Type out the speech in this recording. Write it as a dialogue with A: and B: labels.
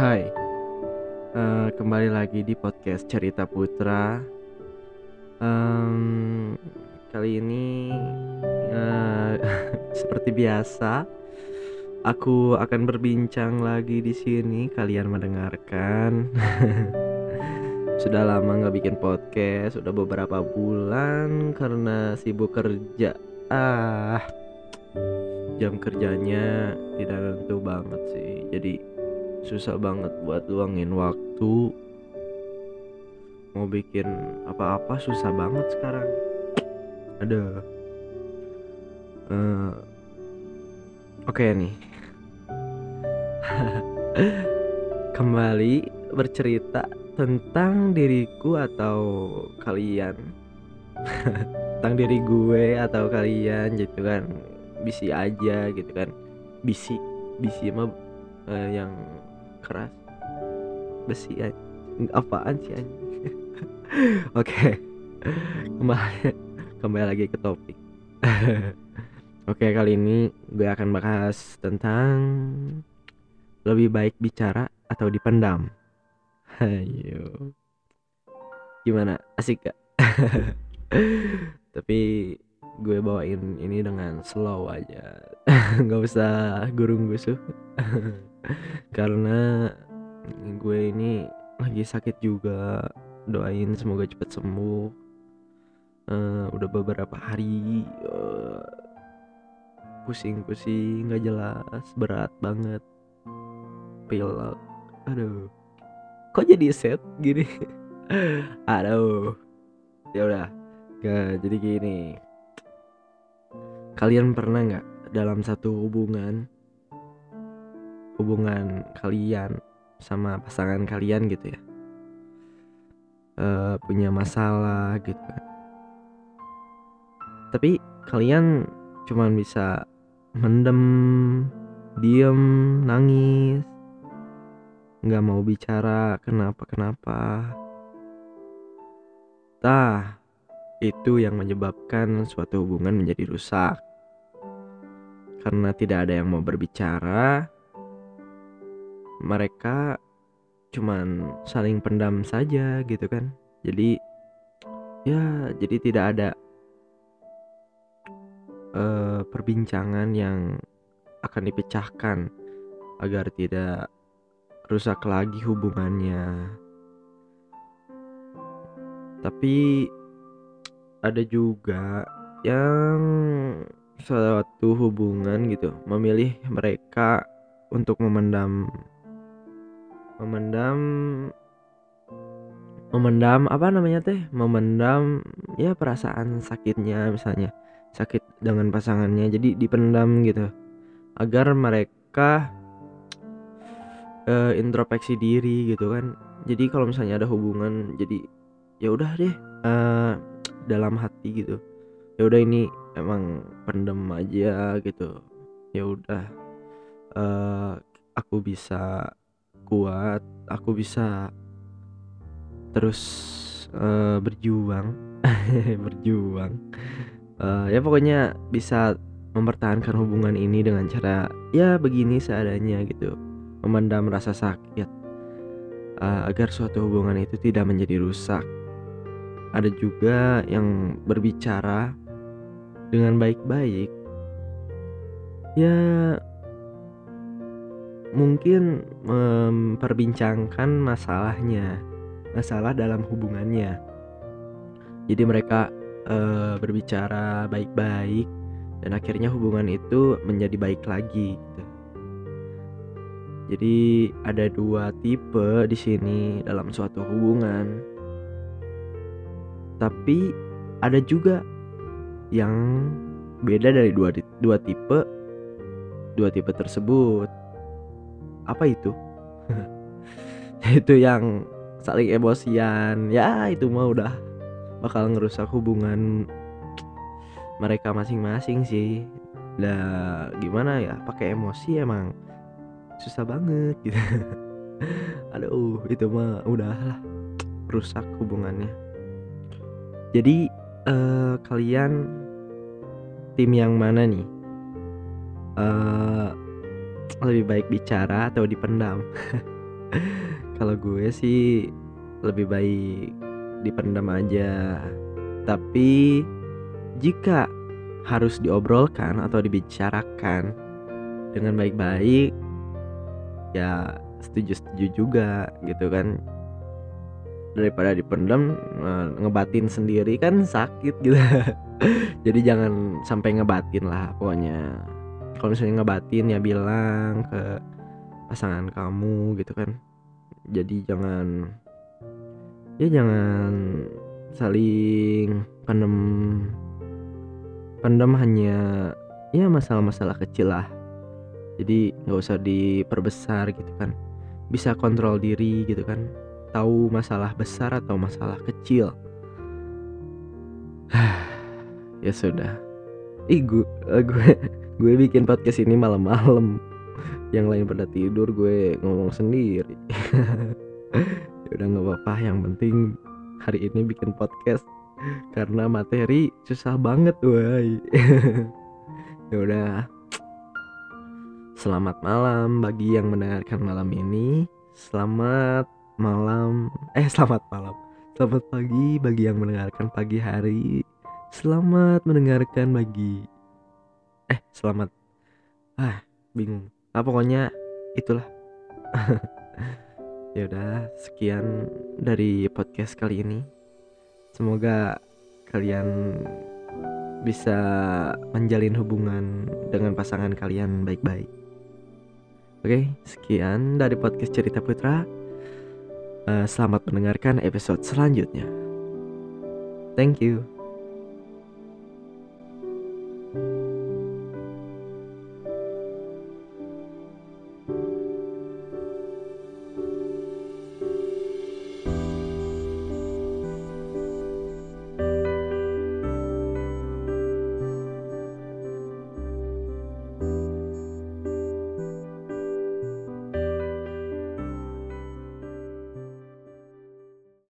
A: Hai, Eh, kembali lagi di podcast Cerita Putra. Em, kali ini eh, seperti biasa, aku akan berbincang lagi di sini. Kalian mendengarkan. Sudah lama nggak bikin podcast, sudah beberapa bulan karena sibuk kerja. Ah, jam kerjanya tidak tentu banget sih. Jadi susah banget buat luangin waktu. Mau bikin apa-apa susah banget sekarang. Ada Eh, oke nih. Kembali bercerita tentang diriku atau kalian. Tentang diri gue atau kalian gitu kan. Bisi aja gitu kan. Bisi bisi mah eh, yang keras. Besi apaan sih anjing? Oke. Kembali kembali lagi ke topik. Oke kali ini gue akan bahas tentang lebih baik bicara atau dipendam. Ayo gimana? Asik gak? Tapi gue bawain ini dengan slow aja. Nggak usah gurung gusuh karena gue ini lagi sakit juga. Doain semoga cepat sembuh. Eh, udah beberapa hari eh, pusing-pusing nggak jelas berat banget. Pilek aduh. Kok jadi set gini? Aduh. Ya udah Nggak, jadi gini. Kalian pernah nggak dalam satu hubungan hubungan kalian sama pasangan kalian gitu ya. Eh, punya masalah gitu kan. Tapi kalian cuman bisa mendem diem nangis nggak mau bicara kenapa kenapa tah itu yang menyebabkan suatu hubungan menjadi rusak. Karena tidak ada yang mau berbicara mereka cuman saling pendam saja gitu kan. Jadi ya jadi tidak ada eh, perbincangan yang akan dipecahkan agar tidak rusak lagi hubungannya. Tapi ada juga yang suatu hubungan gitu memilih mereka untuk memendam memendam memendam apa namanya teh? Memendam ya perasaan sakitnya misalnya sakit dengan pasangannya. Jadi dipendam gitu agar mereka eh, introspeksi diri gitu kan. Jadi kalau misalnya ada hubungan jadi ya udah deh eh, dalam hati gitu. Ya udah ini emang pendem aja gitu. Ya udah eh, aku bisa kuat aku bisa terus eh, berjuang berjuang. Eh, ya pokoknya bisa mempertahankan hubungan ini dengan cara ya begini seadanya gitu memendam rasa sakit eh, agar suatu hubungan itu tidak menjadi rusak. Ada juga yang berbicara dengan baik-baik. Ya mungkin memperbincangkan masalahnya masalah dalam hubungannya jadi mereka eh, berbicara baik-baik dan akhirnya hubungan itu menjadi baik lagi gitu. Jadi ada dua tipe di sini dalam suatu hubungan. Tapi ada juga yang beda dari dua dua tipe dua tipe tersebut. Apa itu? itu yang saling emosian. Ya, itu mah udah bakal ngerusak hubungan mereka masing-masing sih lah gimana ya pakai emosi emang susah banget gitu aduh itu mah udah lah rusak hubungannya jadi eh, kalian tim yang mana nih eh lebih baik bicara atau dipendam. Kalau gue sih lebih baik dipendam aja. Tapi jika harus diobrolkan atau dibicarakan dengan baik-baik ya setuju-setuju juga gitu kan. Daripada dipendam eh, ngebatin sendiri kan sakit gitu. Jadi jangan sampai ngebatin lah pokoknya kalau misalnya ngebatin ya bilang ke pasangan kamu gitu kan. Jadi jangan ya jangan saling pendem pendem hanya ya masalah-masalah kecil lah. Jadi nggak usah diperbesar gitu kan. Bisa kontrol diri gitu kan. Tahu masalah besar atau masalah kecil. Ya sudah ih gue gue gue bikin podcast ini malam-malam. Yang lain pada tidur gue ngomong sendiri. Ya udah nggak apa-apa. Yang penting hari ini bikin podcast. Karena materi susah banget woi. Ya udah. Selamat malam bagi yang mendengarkan malam ini. Selamat malam eh selamat malam. Selamat pagi bagi yang mendengarkan pagi hari selamat mendengarkan bagi eh selamat. Ah bingung. Ah pokoknya itulah. Ya udah sekian dari podcast kali ini. Semoga kalian bisa menjalin hubungan dengan pasangan kalian baik-baik. Oke sekian dari podcast cerita putra. Uh, selamat mendengarkan episode selanjutnya. Thank you.